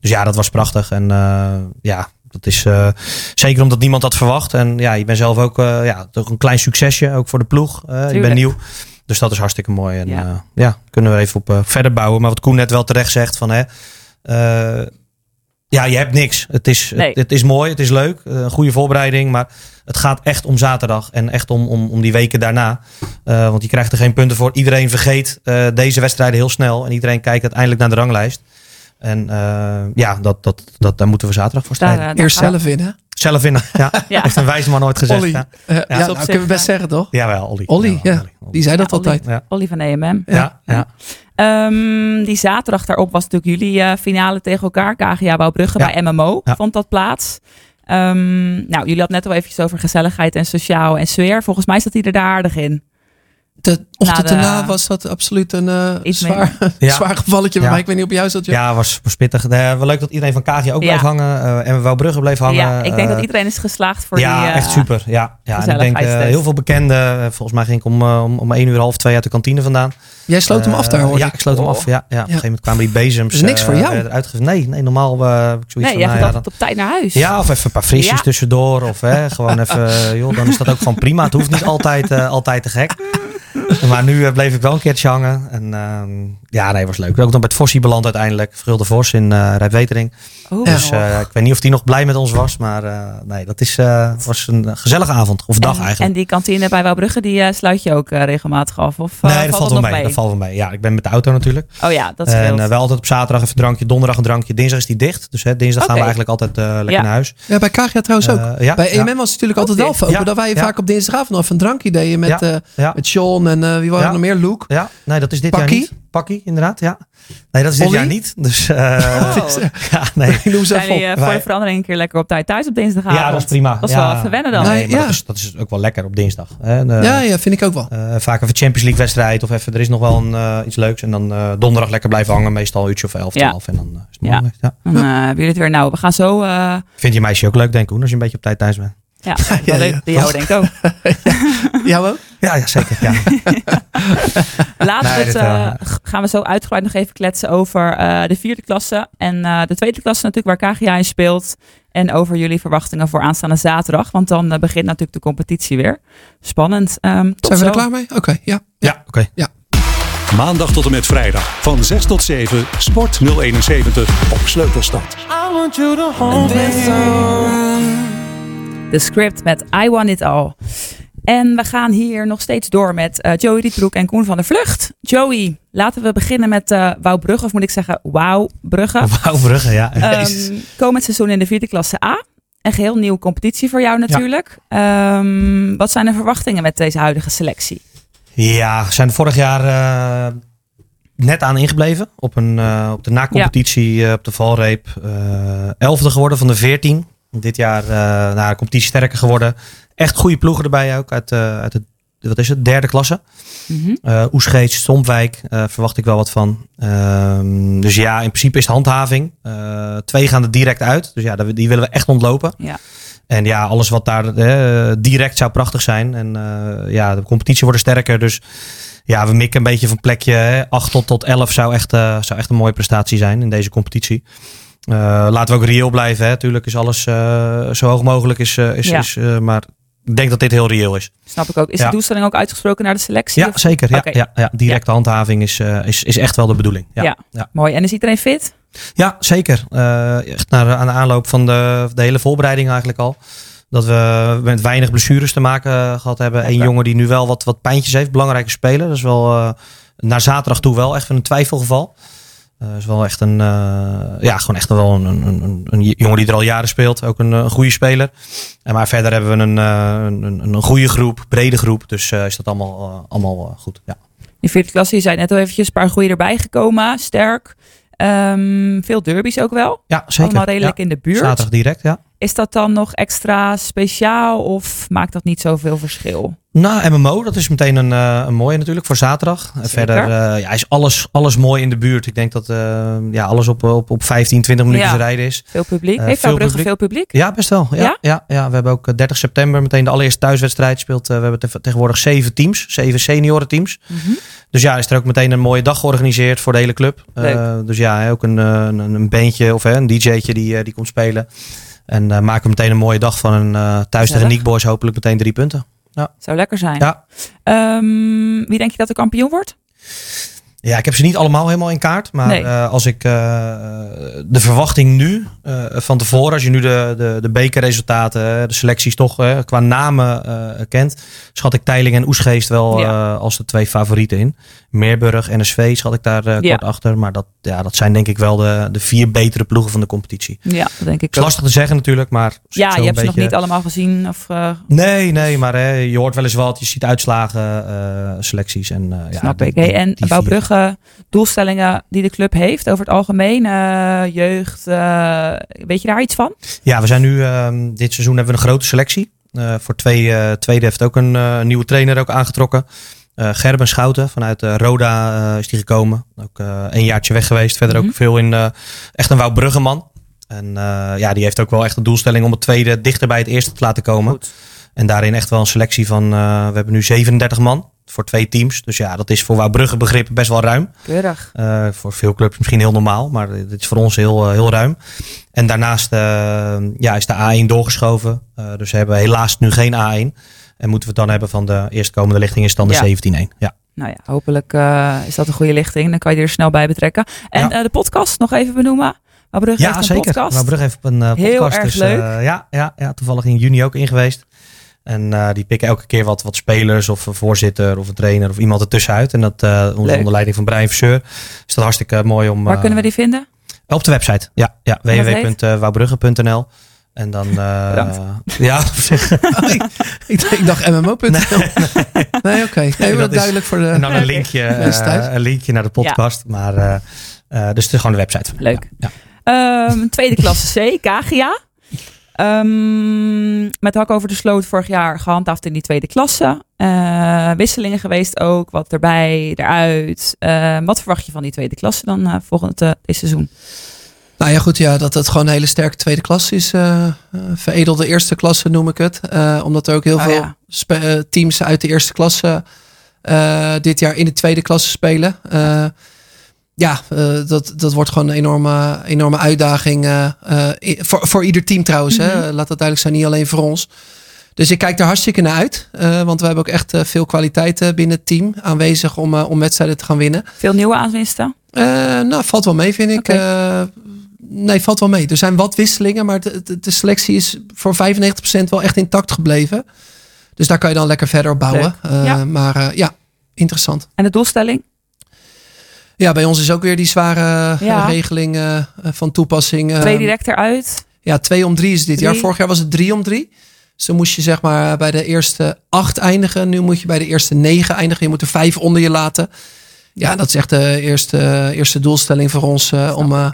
S5: Dus ja, dat was prachtig. En ja, dat is zeker omdat niemand dat verwacht. En ja, je bent zelf ook ja, toch een klein succesje, ook voor de ploeg. Je bent nieuw. Dus dat is hartstikke mooi. En
S2: Ja.
S5: ja, kunnen we even op verder bouwen. Maar wat Koen net wel terecht zegt van hè. Ja, je hebt niks. Het is,
S2: Nee.
S5: het, het is mooi, het is leuk. eh, Een goede voorbereiding. Maar het gaat echt om zaterdag. En echt om, om, om die weken daarna. Eh, want je krijgt er geen punten voor. Iedereen vergeet eh, deze wedstrijden heel snel. En iedereen kijkt uiteindelijk naar de ranglijst. En eh, ja, dat, dat, dat, daar moeten we zaterdag voor
S2: daar
S6: Eerst zelf winnen.
S5: Zelf winnen. Ja.
S2: Ja.
S5: Heeft een wijze man ooit gezegd.
S6: Olly.
S5: Ja.
S6: Nou, kunnen we best zeggen, toch?
S5: Jawel, Olly.
S6: Olly. Die zei dat
S2: Ja, Olly.
S6: altijd.
S5: Ja.
S2: Olly van EMM.
S5: Ja, ja.
S2: Ehm, die zaterdag daarop was natuurlijk jullie eh, finale tegen elkaar. KGA Wouwbrugge
S5: Ja.
S2: bij MMO
S5: Ja.
S2: vond dat plaats. Ehm, nou, jullie hadden net al eventjes over gezelligheid en sociaal en sfeer. Volgens mij zat hij er daar aardig in.
S6: De ochtend daarna was dat absoluut een eh, zwaar,
S5: Ja.
S6: zwaar gevalletje
S5: Ja.
S6: mij. Ik weet niet op jou zat.
S5: Ja, was, was pittig. Eh, wel leuk dat iedereen van KG ook
S2: Ja.
S5: bleef hangen. eh, en Wouwbrugge bleef hangen.
S2: ja, ik denk dat iedereen is geslaagd voor
S5: ja,
S2: die... eh,
S5: echt super. Ja, ja en ik denk eh, heel veel bekenden. Volgens mij ging ik om, om, om 1 uur half twee uit de kantine vandaan.
S6: Jij sloot hem af daar, hoor
S5: Ja,
S6: ik.
S5: ik sloot hem af. Ja, ja. Op een gegeven moment kwamen die bezems.
S6: Is niks
S5: eh,
S6: voor jou.
S5: Nee, nee, normaal eh, heb ik zoiets
S2: Nee,
S5: van...
S2: jij
S5: nou
S2: gaat
S5: ja,
S2: altijd op tijd naar huis.
S5: Ja, of even een paar frisjes
S2: Ja.
S5: tussendoor. Of hè, gewoon even, joh, dan is dat ook gewoon prima. Het hoeft niet altijd, eh, altijd te gek. Maar nu eh, bleef ik wel een keertje hangen. En ehm, ja, nee, was leuk. Ook nog bij het Vossie beland uiteindelijk. Vergulde Vos in eh Rijpwetering.
S2: Oh,
S5: Dus eh, ik weet niet of die nog blij met ons was. Maar eh, nee, dat is, eh, was een gezellige avond. Of dag
S2: en,
S5: eigenlijk.
S2: En die kantine bij Wouwbrugge, die sluit je ook regelmatig af? Of,
S5: nee, dat valt wel mee. Dat valt wel mee. Ja, ik ben met de auto natuurlijk.
S2: Oh ja, dat
S5: En
S2: scheelt.
S5: eh, wel altijd op zaterdag even een drankje. Donderdag een drankje. Dinsdag is die dicht. Dus hè, dinsdag gaan we eigenlijk altijd lekker
S2: Ja.
S5: naar huis.
S6: Ja, bij KGA trouwens ook.
S5: Ja,
S6: bij
S5: ja.
S6: EMM was het natuurlijk altijd
S2: Oké.
S6: wel open.
S5: Ja,
S6: Dat wij
S5: ja.
S6: vaak op dinsdagavond nog even een drankje deden met,
S5: Ja,
S6: eh
S5: ja.
S6: met Sean en eh, wie waren
S5: Ja.
S6: er nog meer? Luke.
S5: Ja, nee, dat is dit jaar niet. Pakkie, inderdaad, ja. Nee, dat is dit
S6: Olly?
S5: jaar niet. Dus uh,
S2: Oh.
S5: ja, nee.
S6: Ik noem ze
S2: Zijn
S6: even
S2: jullie
S6: op.
S2: eh, voor de verandering een keer lekker op tijd thuis op dinsdagavond?
S5: Ja, dat is prima.
S2: Dat is
S5: ja.
S2: wel even wennen dan.
S5: Nee,
S6: Nee,
S5: maar
S6: ja.
S5: dat, is, dat is ook wel lekker op dinsdag. Hè? En, eh,
S6: Ja, ja, vind ik ook wel.
S5: eh, vaak even Champions League wedstrijd of even, er is nog wel een, eh, iets leuks. En dan eh, donderdag lekker blijven hangen, meestal een uurtje of 11,
S2: Ja.
S5: 12. En dan is het
S2: Ja.
S5: mooi. Ja.
S2: Dan eh, hebben jullie het weer. Nou, we gaan zo... eh,
S5: Vind je meisje ook leuk, denk ik, als je een beetje op tijd thuis bent?
S2: Ja,
S6: ja,
S2: leuk.
S6: ja.
S2: Jou denk ik ook.
S6: Jou ook?
S5: Ja, ja zeker. Ja.
S2: Laten we
S5: Nee,
S2: het,
S5: dit,
S2: eh,
S5: eh,
S2: gaan we zo uitgebreid nog even kletsen over eh, de vierde klasse. En eh, de tweede klasse natuurlijk, waar KGA in speelt. En over jullie verwachtingen voor aanstaande zaterdag. Want dan begint natuurlijk de competitie weer. Spannend. Ehm, tot
S6: Zijn we
S2: zo.
S6: er klaar mee? Oké, ja.
S5: ja, oké.
S1: Maandag tot en met vrijdag van 6 tot 7 Sport 071 op Sleutelstad.
S2: De script met I Want It All. En we gaan hier nog steeds door met eh, Joey Rietbroek en Koen van der Vlucht. Joey, laten we beginnen met eh Wouwbrugge. Of moet ik zeggen Wauwbrugge.
S5: Wauwbrugge, ja.
S2: Ehm komend seizoen in de vierde klasse A. Een geheel nieuwe competitie voor jou natuurlijk. Ehm, wat zijn de verwachtingen met deze huidige selectie?
S5: Ja, we zijn vorig jaar eh, net aan ingebleven. Op, een, op de na-competitie op de valreep. elfde geworden van de veertien. Dit jaar eh na de competitie sterker geworden. Echt goede ploegen erbij ook. Uit, eh, uit het wat is het, derde klasse. Oesgeets, Stompwijk, eh, verwacht ik wel wat van. Ehm, dus ja, in principe is het handhaving. Eh, twee gaan er direct uit. Dus ja, die willen we echt ontlopen.
S2: Ja.
S5: En ja, alles wat daar direct zou prachtig zijn. En ja, de competitie wordt sterker. Dus ja, we mikken een beetje van plekje hè. 8 tot, tot 11 zou echt, zou echt een mooie prestatie zijn in deze competitie. Eh, laten we ook reëel blijven. Hè. Natuurlijk is alles eh, zo hoog mogelijk. Is, eh, is,
S2: Ja.
S5: is, maar ik denk dat dit heel reëel is.
S2: Snap ik ook. Is
S5: Ja.
S2: de doelstelling ook uitgesproken naar de selectie?
S5: Ja,
S2: Of-
S5: zeker. Ja, ja, ja. Directe handhaving is, is, is echt wel de bedoeling. Ja.
S2: Mooi. En is iedereen fit?
S5: Ja, zeker. Eh, echt naar, aan de aanloop van de, de hele voorbereiding eigenlijk al. Dat we met weinig blessures te maken eh, gehad hebben.
S2: Lekker.
S5: jongen die nu wel wat, wat pijntjes heeft. Belangrijke speler. Dat is wel naar zaterdag toe wel echt een twijfelgeval. Dat is wel echt een, eh, ja, gewoon echt wel een, een, een, een jongen die er al jaren speelt. Ook een, eh, goede speler. En maar verder hebben we een, een, goede groep, brede groep. Dus is dat allemaal, allemaal goed. Ja.
S2: In vierde klasse, je zei net al eventjes, een paar goeie erbij gekomen. Sterk. Ehm, veel derbies ook wel.
S5: ja, zeker.
S2: Allemaal redelijk
S5: Ja.
S2: in de buurt.
S5: Zaterdag direct, ja.
S2: Is dat dan nog extra speciaal of maakt dat niet zoveel verschil?
S5: Nou, MMO, dat is meteen een, eh, een mooie natuurlijk voor zaterdag.
S2: Zeker.
S5: verder eh, ja, is alles, alles mooi in de buurt. Ik denk dat eh, ja, alles op, op, op 15, 20 minuten
S2: Ja.
S5: rijden is.
S2: Veel publiek.
S5: Eh,
S2: Heeft
S5: veel
S2: Brugge
S5: publiek.
S2: veel publiek?
S5: Ja, best wel. Ja,
S2: Ja?
S5: ja? Ja, we hebben ook eh, 30 september meteen de allereerste thuiswedstrijd speelt. we hebben te- tegenwoordig zeven teams, zeven seniorenteams.
S2: Mhm.
S5: Dus ja, is er ook meteen een mooie dag georganiseerd voor de hele club. Dus ja, ook een, een, een bandje of een DJ'tje die, die komt spelen. En eh, maken we meteen een mooie dag van een eh, thuis tegen. Nick Boys hopelijk meteen drie punten.
S2: Zou lekker zijn.
S5: Ja.
S2: Ehm, wie denk je dat de kampioen wordt?
S5: Ja, ik heb ze niet allemaal helemaal in kaart. Maar
S2: Nee.
S5: eh, als ik eh, de verwachting nu eh, van tevoren, als je nu de, de, de bekerresultaten, de selecties toch qua namen kent, schat ik Teiling en Oesgeest wel
S2: Ja.
S5: als de twee favorieten in. Meerburg, NSV schat ik daar
S2: Ja.
S5: kort achter. Maar dat, ja, dat zijn denk ik wel de, de vier betere ploegen van de competitie.
S2: Ja, dat denk ik
S5: Het is
S2: ook.
S5: lastig te zeggen natuurlijk, maar...
S2: Ja, je hebt ze nog niet allemaal gezien. Of,
S5: Nee, nee, maar hè, je hoort wel eens wat. Je ziet uitslagen, selecties. En, ja,
S2: snap ik. Hey, en
S5: die
S2: doelstellingen die de club heeft over het algemeen. eh, jeugd, eh, weet je daar iets van?
S5: Ja, we zijn nu ehm, dit seizoen hebben we een grote selectie. Eh, voor twee, tweede heeft ook een nieuwe trainer ook aangetrokken. Gerben Schouten vanuit Roda is die gekomen. Ook een jaartje weg geweest. Verder
S2: Mhm.
S5: ook veel in echt een Woutbruggeman. En eh, ja, die heeft ook wel echt een doelstelling om het tweede dichter bij het eerste te laten komen.
S2: Goed.
S5: En daarin echt wel een selectie van, we hebben nu 37 man voor twee teams. Dus ja, dat is voor Woutbrugge begrippen best wel ruim.
S2: Keurig.
S5: Eh, voor veel clubs misschien heel normaal, maar dit is voor ons heel, eh, heel ruim. En daarnaast eh, ja, is de A1 doorgeschoven. Dus we hebben helaas nu geen A1. En moeten we het dan hebben van de eerstkomende lichting is dan de
S2: Ja.
S5: 17-1. Ja.
S2: Nou ja, hopelijk is dat een goede lichting. Dan kan je er snel bij betrekken. En
S5: Ja.
S2: de podcast nog even benoemen. Bouwbrugge
S5: Ja,
S2: heeft een
S5: zeker.
S2: podcast.
S5: Wouwbrug heeft een eh,
S2: Heel
S5: podcast.
S2: erg
S5: dus,
S2: leuk.
S5: ja, ja, ja, toevallig in juni ook in geweest. En eh, die pikken elke keer wat, wat spelers of een voorzitter of een trainer of iemand ertussenuit. En dat eh, onder, leiding van Brian Verseur. Is dat hartstikke mooi om...
S2: Waar
S5: eh,
S2: kunnen we die vinden?
S5: Op de website, ja. ja www.wouwbrugge.nl En dan... eh,
S2: Bedankt.
S5: ja,
S6: Oh, ik, ik, ik dacht MMO.nl. Nee, oké. Even
S5: dat is-
S6: duidelijk voor de...
S5: en dan een linkje, eh, een linkje naar de podcast. Maar, eh, eh, dus het is gewoon de website.
S2: Leuk.
S5: Ja.
S2: Ehm, tweede klasse C, Kagia. Ehm, met hak over de sloot vorig jaar gehandhaafd in die tweede klasse. Eh, wisselingen geweest ook, wat erbij, eruit. Eh, wat verwacht je van die tweede klasse dan eh, volgend eh, dit seizoen?
S6: Nou ja, goed, ja, dat het gewoon een hele sterke tweede klasse is. veredelde eerste klasse noem ik het. Omdat er ook heel
S2: Oh,
S6: veel
S2: ja.
S6: teams uit de eerste klasse dit jaar in de tweede klasse spelen. Ja, eh, dat, dat wordt gewoon een enorme, enorme uitdaging. eh, eh, voor, voor ieder team trouwens. hè.
S2: Mhm.
S6: Laat dat duidelijk zijn, niet alleen voor ons. Dus ik kijk er hartstikke naar uit. want we hebben ook echt veel kwaliteit eh, binnen het team aanwezig om, om wedstrijden te gaan winnen.
S2: Veel nieuwe aanwinsten?
S6: Nou, valt wel mee, vind ik. Nee, valt wel mee. Er zijn wat wisselingen, maar de, de, de selectie is voor 95% wel echt intact gebleven. Dus daar kan je dan lekker verder op bouwen.
S2: Ja.
S6: Maar ja, interessant.
S2: En de doelstelling?
S6: Ja, bij ons is ook weer die zware eh,
S2: Ja.
S6: regeling eh, van toepassing. eh,
S2: Twee direct eruit.
S6: Ja, twee om drie is dit
S2: Drie.
S6: jaar. Vorig jaar was het drie om drie. Dus dan moest je zeg maar bij de eerste acht eindigen. Nu moet je bij de eerste negen eindigen. Je moet er vijf onder je laten. Ja, dat is echt de eerste, eerste doelstelling voor ons. eh, om, eh,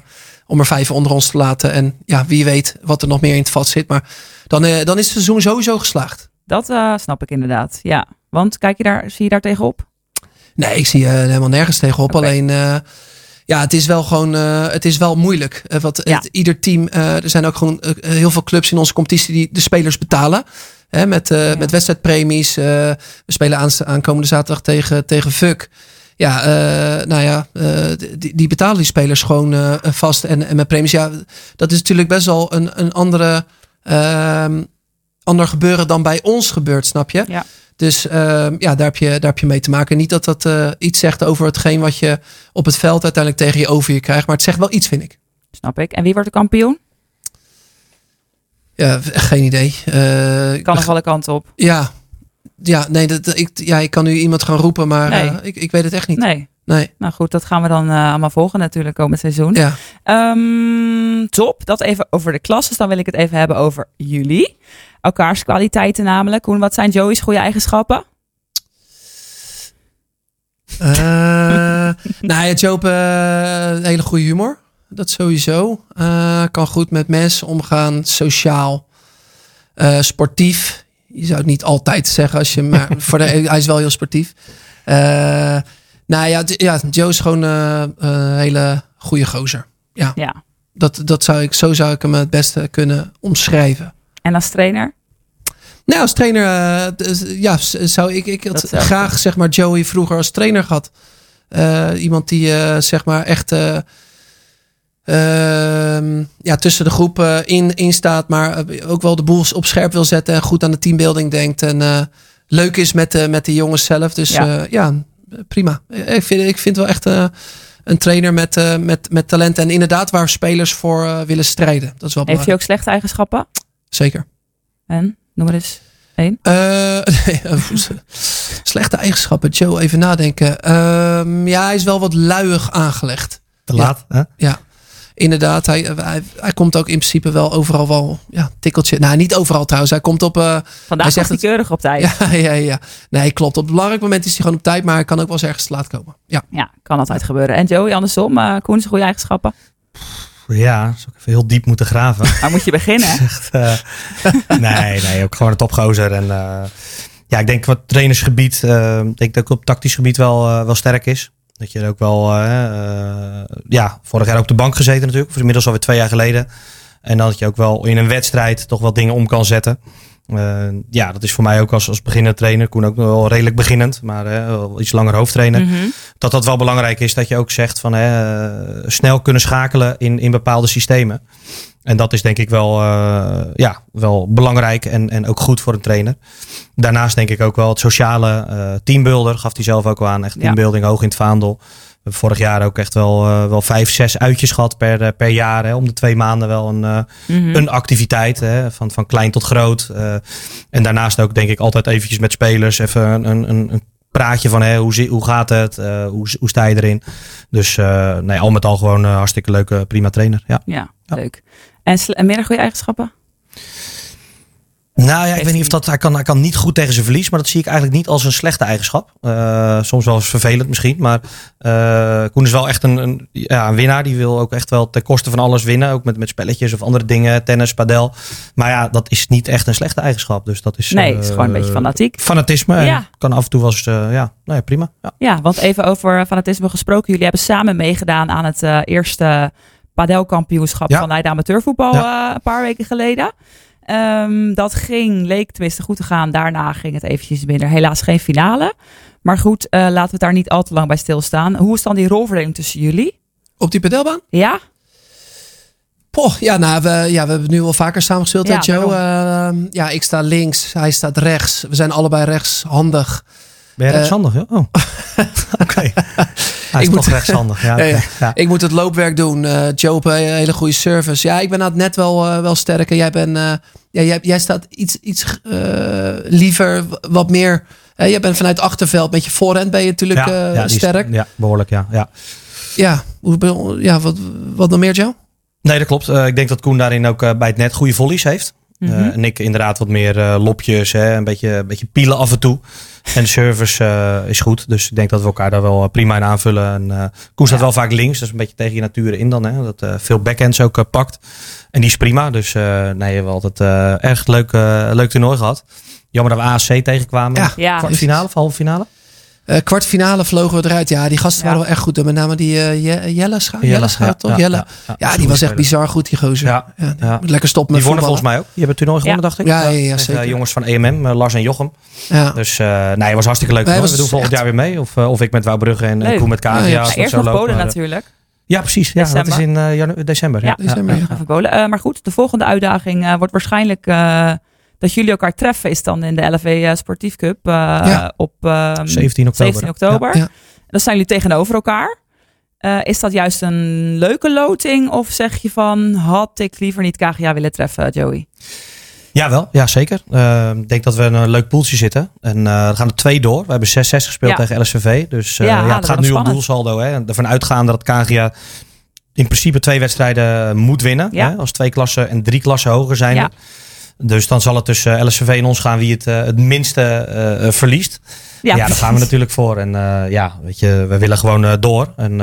S6: om er vijf onder ons te laten. En ja, wie weet wat er nog meer in het vat zit. Maar dan, eh, dan is het seizoen sowieso geslaagd.
S2: Dat eh, snap ik inderdaad, ja. Want kijk je daar, zie je daar tegenop?
S6: Nee, ik zie uh, helemaal nergens tegenop. Alleen, uh, ja, het is wel gewoon, uh, het is wel moeilijk. Uh, want
S2: Ja.
S6: het, ieder team, uh, er zijn ook gewoon heel veel clubs in onze competitie die de spelers betalen. Hè, met,
S2: Ja.
S6: met wedstrijdpremies. We spelen aan, aankomende zaterdag tegen, tegen Fuck. Ja, nou ja, die, die betalen die spelers gewoon vast en, en met premies. Ja, dat is natuurlijk best wel een, een andere, uh, ander gebeuren dan bij ons gebeurt, snap je?
S2: Ja.
S6: Dus uh, ja, daar heb, je, daar heb je mee te maken. Niet dat dat uh, iets zegt over hetgeen wat je op het veld uiteindelijk tegen je over je krijgt. Maar het zegt wel iets, vind ik.
S2: Snap ik. En wie wordt de kampioen?
S6: Ja, geen idee. Uh,
S2: Kan nog alle kanten op.
S6: Ja, ja, nee, dat, ik, ja, ik kan nu iemand gaan roepen, maar
S2: Nee.
S6: uh, ik, ik weet het echt niet.
S2: Nee.
S6: Nee.
S2: Nou goed, dat gaan we dan uh, allemaal volgen natuurlijk komend seizoen.
S6: Ja.
S2: Um, top, dat even over de klasses. Dan wil ik het even hebben over jullie. Elkaars kwaliteiten namelijk. Koen, wat zijn Joey's goede eigenschappen?
S6: Uh, nou ja, Joop, uh, hele goede humor. Dat sowieso. Uh, kan goed met mensen omgaan. Sociaal. Sportief. Je zou het niet altijd zeggen als je maar voor de, hij is wel heel sportief. Nou ja, ja, Joe is gewoon een hele goede gozer. Ja.
S2: ja.
S6: Dat, dat zou ik, zo zou ik hem het beste kunnen omschrijven.
S2: En als trainer?
S6: Nou, als trainer, uh, ja, zou ik, ik had graag zeg maar Joey vroeger als trainer gehad. Uh, iemand die uh, zeg maar echt ehm, ja, tussen de groep in, in staat, maar ook wel de boel op scherp wil zetten en goed aan de teambuilding denkt en leuk is met de, met de jongens zelf. Dus ja, ja prima. Ik vind, ik vind wel echt een trainer met, met, met talent. En inderdaad waar spelers voor willen strijden. Dat is wel
S2: Heeft hij ook slechte eigenschappen?
S6: Zeker.
S2: En? Noem maar eens één.
S6: Uh, nee, slechte eigenschappen. Joe, even nadenken. ja, hij is wel wat luiig aangelegd.
S5: Te laat,
S6: ja.
S5: hè?
S6: Ja. Inderdaad, hij, hij, hij, komt ook in principe wel overal wel ja, tikkeltje. Nou, niet overal trouwens. Hij komt op. Uh,
S2: Vandaag hij zegt hij keurig op tijd.
S6: Ja, ja, ja. Nee, klopt. Op een belangrijk moment is hij gewoon op tijd, maar hij kan ook wel eens ergens te laat komen. Ja,
S2: ja kan altijd gebeuren. En Joey, andersom, uh, Koen, zijn goede eigenschappen?
S5: Ja, zou ik even heel diep moeten graven.
S2: Waar moet je beginnen?
S5: Echt, uh, nee, nee, ook gewoon een topgozer. En uh, ja, ik denk wat trainersgebied, uh, denk dat ik op tactisch gebied wel, wel sterk is. Dat je er ook wel, ja, vorig jaar ook op de bank gezeten natuurlijk. Of inmiddels alweer twee jaar geleden. En dat je ook wel in een wedstrijd toch wel dingen om kan zetten. Uh, ja, dat is voor mij ook als, als beginnend trainer. Koen ook nog wel redelijk beginnend, maar uh, wel iets langer hoofdtrainer.
S2: Mm -hmm.
S5: Dat dat wel belangrijk is dat je ook zegt van uh, snel kunnen schakelen in, in bepaalde systemen. En dat is denk ik wel, uh, ja, wel belangrijk en, en ook goed voor een trainer. Daarnaast denk ik ook wel het sociale teambuilder, gaf hij zelf ook wel aan. Echt teambuilding ja. hoog in het vaandel. Vorig jaar ook echt wel, uh, wel vijf, zes uitjes gehad per, per jaar. Hè, om de twee maanden wel een, mm -hmm. een activiteit. Hè, van, van klein tot groot. en daarnaast ook denk ik altijd eventjes met spelers even een, een, een praatje van hè, hoe, hoe gaat het, hoe, hoe sta je erin. Dus nee, al met al gewoon een hartstikke leuke, prima trainer. Ja,
S2: ja, ja. leuk. En, en meer goede eigenschappen?
S5: Nou ja, ik weet niet of dat. Hij kan, hij kan niet goed tegen zijn verlies, maar dat zie ik eigenlijk niet als een slechte eigenschap. Uh, soms wel eens vervelend misschien, maar uh, Koen is wel echt een, een, ja, een winnaar. Die wil ook echt wel ten koste van alles winnen. Ook met, met spelletjes of andere dingen, tennis, padel. Maar ja, dat is niet echt een slechte eigenschap. Dus dat is.
S2: Nee, het is gewoon een beetje fanatiek.
S5: Fanatisme. Ja. kan af en toe wel eens. Ja, nou ja, prima. Ja.
S2: ja, want even over fanatisme gesproken. Jullie hebben samen meegedaan aan het eerste padelkampioenschap ja. van Leiden Amateurvoetbal een paar weken geleden. Um, dat ging, leek tenminste goed te gaan. Daarna ging het eventjes minder. Helaas geen finale. Maar goed, uh, laten we het daar niet al te lang bij stilstaan. Hoe is dan die rolverdeling tussen jullie?
S6: Op die padelbaan?
S2: Ja.
S6: Poh, ja, nou, we, ja, we hebben nu al vaker samengespeeld,
S2: ja,
S6: hè, Joe? Uh, ja, ik sta links, hij staat rechts. We zijn allebei rechtshandig.
S5: Ben je rechtshandig? Uh, oh. Oké. Hij is ik moet, rechtshandig. Ja, okay.
S6: ja, ja. Ik moet het loopwerk doen. Uh, een hele goede service. Ja, ik ben het net wel, uh, wel sterker. Jij, bent, uh, ja, jij, jij staat iets, iets liever, wat meer. jij bent vanuit achterveld. Met je voorhand ben je natuurlijk
S5: ja, ja,
S6: sterk.
S5: Is, ja, behoorlijk, ja. Ja,
S6: ja, hoe, ja wat, wat nog meer, Joe?
S5: Nee, dat klopt. ik denk dat Koen daarin ook bij het net goede volleys heeft. Mm -hmm. en ik inderdaad wat meer lopjes, hè, een, beetje, een beetje pielen af en toe. En de service eh, is goed. Dus ik denk dat we elkaar daar wel eh, prima in aanvullen. En, eh, Koen staat wel vaak links. Dat is een beetje tegen je natuur in dan. Hè? Dat eh, veel backhands ook pakt. En die is prima. Dus eh, nee, we hebben altijd eh, erg leuk, eh, leuk toernooi gehad. Jammer dat we ASC tegenkwamen.
S6: Ja.
S2: Ja.
S5: Kwartfinale of halve finale?
S6: Eh, kwartfinale vlogen we eruit. Ja, die gasten
S2: Ja.
S6: waren wel echt goed. Met name die eh, Je- Jelle Schaap. Jelle Schaap, toch?
S5: ja,
S6: Jelle.
S5: ja,
S6: Ja,
S5: ja.
S6: die was echt bizar goed, die gozer.
S5: Ja,
S6: Ja,
S5: ja.
S6: moet Lekker stoppen met
S5: Die wonnen volgens mij ook. Die hebben het toernooi gewonnen, dacht ik.
S6: Ja, ja, ja,
S5: Tegen,
S6: zeker.
S5: eh, jongens van EMM, eh, Lars en Jochem.
S6: Ja.
S5: Dus eh nee, het was hartstikke leuk. We doen volgend
S6: echt-
S5: jaar weer mee. Of, eh, of ik met Wouwbrugge en. Koen met dat
S2: eerst nog Polen
S5: eh,
S2: natuurlijk.
S5: Ja, precies. Ja, dat is in eh, janu- december. Ja.
S2: Ja.
S6: December, ja.
S2: Eh, maar goed, de volgende uitdaging eh, wordt waarschijnlijk eh, dat jullie elkaar treffen. Is dan in de LFW eh, Sportief Cup
S6: Ja.
S2: op ehm,
S5: 17 oktober.
S2: 17 oktober.
S6: Ja.
S2: Dan zijn jullie tegenover elkaar. Eh, is dat juist een leuke loting? Of zeg je van, had ik liever niet KGA willen treffen, Joey?
S5: Ja, wel. Ja, zeker. Eh, Ik denk dat we in een leuk poeltje zitten. En eh, er gaan er twee door. We hebben 6-6 gespeeld
S2: Ja.
S5: tegen LSVV. Dus
S2: Ja,
S5: het gaat nu om
S2: spannend.
S5: doelsaldo. Hè. Ervan uitgaande dat KGA in principe twee wedstrijden moet winnen. Hè, als twee klassen en drie klassen hoger zijn.
S2: Ja.
S5: Dus dan zal het tussen LSVV en ons gaan wie het, eh, het minste eh, eh, verliest. Ja, daar gaan we natuurlijk voor. En ja, weet je, we willen gewoon door. En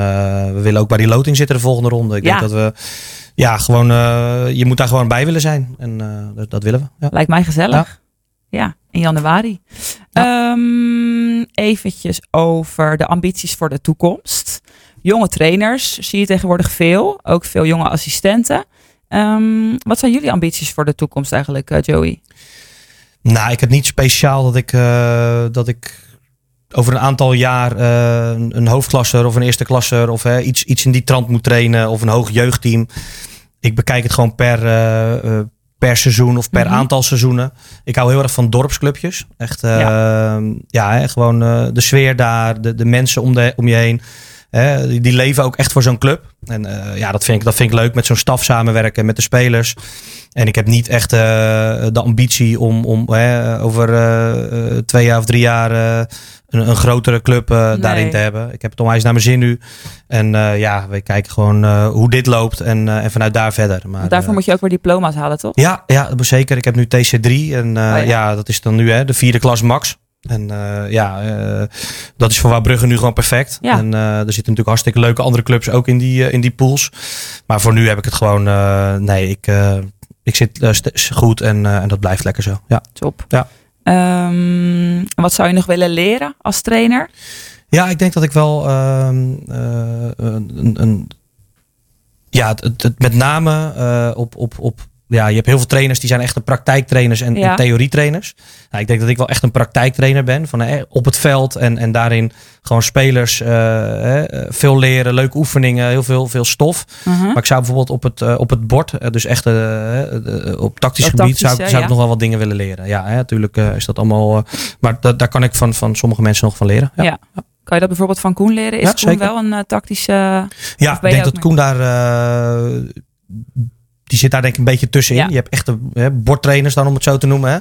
S5: we willen ook bij die loting zitten de volgende ronde. Ik
S2: Ja.
S5: denk dat we, ja, gewoon, je moet daar gewoon bij willen zijn. En dat, dat willen we. Ja.
S2: Lijkt mij gezellig. Ja, in januari. Ehm, eventjes over de ambities voor de toekomst. Jonge trainers zie je tegenwoordig veel. Ook veel jonge assistenten. Ehm, wat zijn jullie ambities voor de toekomst eigenlijk, eh, Joey?
S5: Nou, ik heb niet speciaal dat ik, eh, dat ik over een aantal jaar eh, een, hoofdklasser of een eerste klasser of iets, iets in die trant moet trainen of een hoog jeugdteam. Ik bekijk het gewoon per, per seizoen of per
S2: Mhm.
S5: aantal seizoenen. Ik hou heel erg van dorpsclubjes. Echt, ja, hè, gewoon eh, de sfeer daar, de, de mensen om, de, om je heen. Hè, die, die leven ook echt voor zo'n club. En eh, ja, dat vind, ik, dat vind ik leuk met zo'n staf samenwerken, met de spelers. En ik heb niet echt eh, de ambitie om, om hè, over eh, twee jaar of drie jaar een, een grotere club
S2: Nee.
S5: daarin te hebben. Ik heb het onwijs naar mijn zin nu. En ja, we kijken gewoon hoe dit loopt en, en vanuit daar verder. Maar,
S2: Daarvoor moet je ook weer diploma's halen, toch?
S5: ja, ja, zeker. Ik heb nu TC3 en
S2: Oh ja.
S5: ja. dat is dan nu hè, de vierde klas max. En eh, ja, eh, dat is voor Wouwbrugge nu gewoon perfect.
S2: Ja.
S5: En eh, er zitten natuurlijk hartstikke leuke andere clubs ook in die, in die pools. Maar voor nu heb ik het gewoon, nee, ik, ik zit goed en, en dat blijft lekker zo. Ja,
S2: Top.
S5: Ja.
S2: Ehm, wat zou je nog willen leren als trainer?
S5: ja ik denk dat ik wel ehm, eh, een, een, ja, het, met name op, op, op ja, je hebt heel veel trainers die zijn echt een praktijktrainers en,
S2: Ja.
S5: en theorietrainers. Nou, ik denk dat ik wel echt een praktijktrainer ben. Van, eh, op het veld en, en daarin gewoon spelers eh, eh, veel leren, leuke oefeningen, heel veel, veel stof.
S2: Mhm.
S5: Maar ik zou bijvoorbeeld op het, eh, op het bord, eh, dus echt op tactisch gebied, zou, ik- zou
S2: ja.
S5: ik nog wel wat dingen willen leren. Ja, hè, natuurlijk is dat allemaal. maar da- daar kan ik van, van sommige mensen nog van leren. Ja,
S2: Ja. Kan je dat bijvoorbeeld van Koen leren? Is
S5: Ja,
S2: Koen wel een tactische...
S5: Ja, ik denk dat Koen daar. Die zit daar denk ik een beetje tussenin.
S2: Ja.
S5: Je hebt echte hè, bordtrainers dan om het zo te noemen. Hè?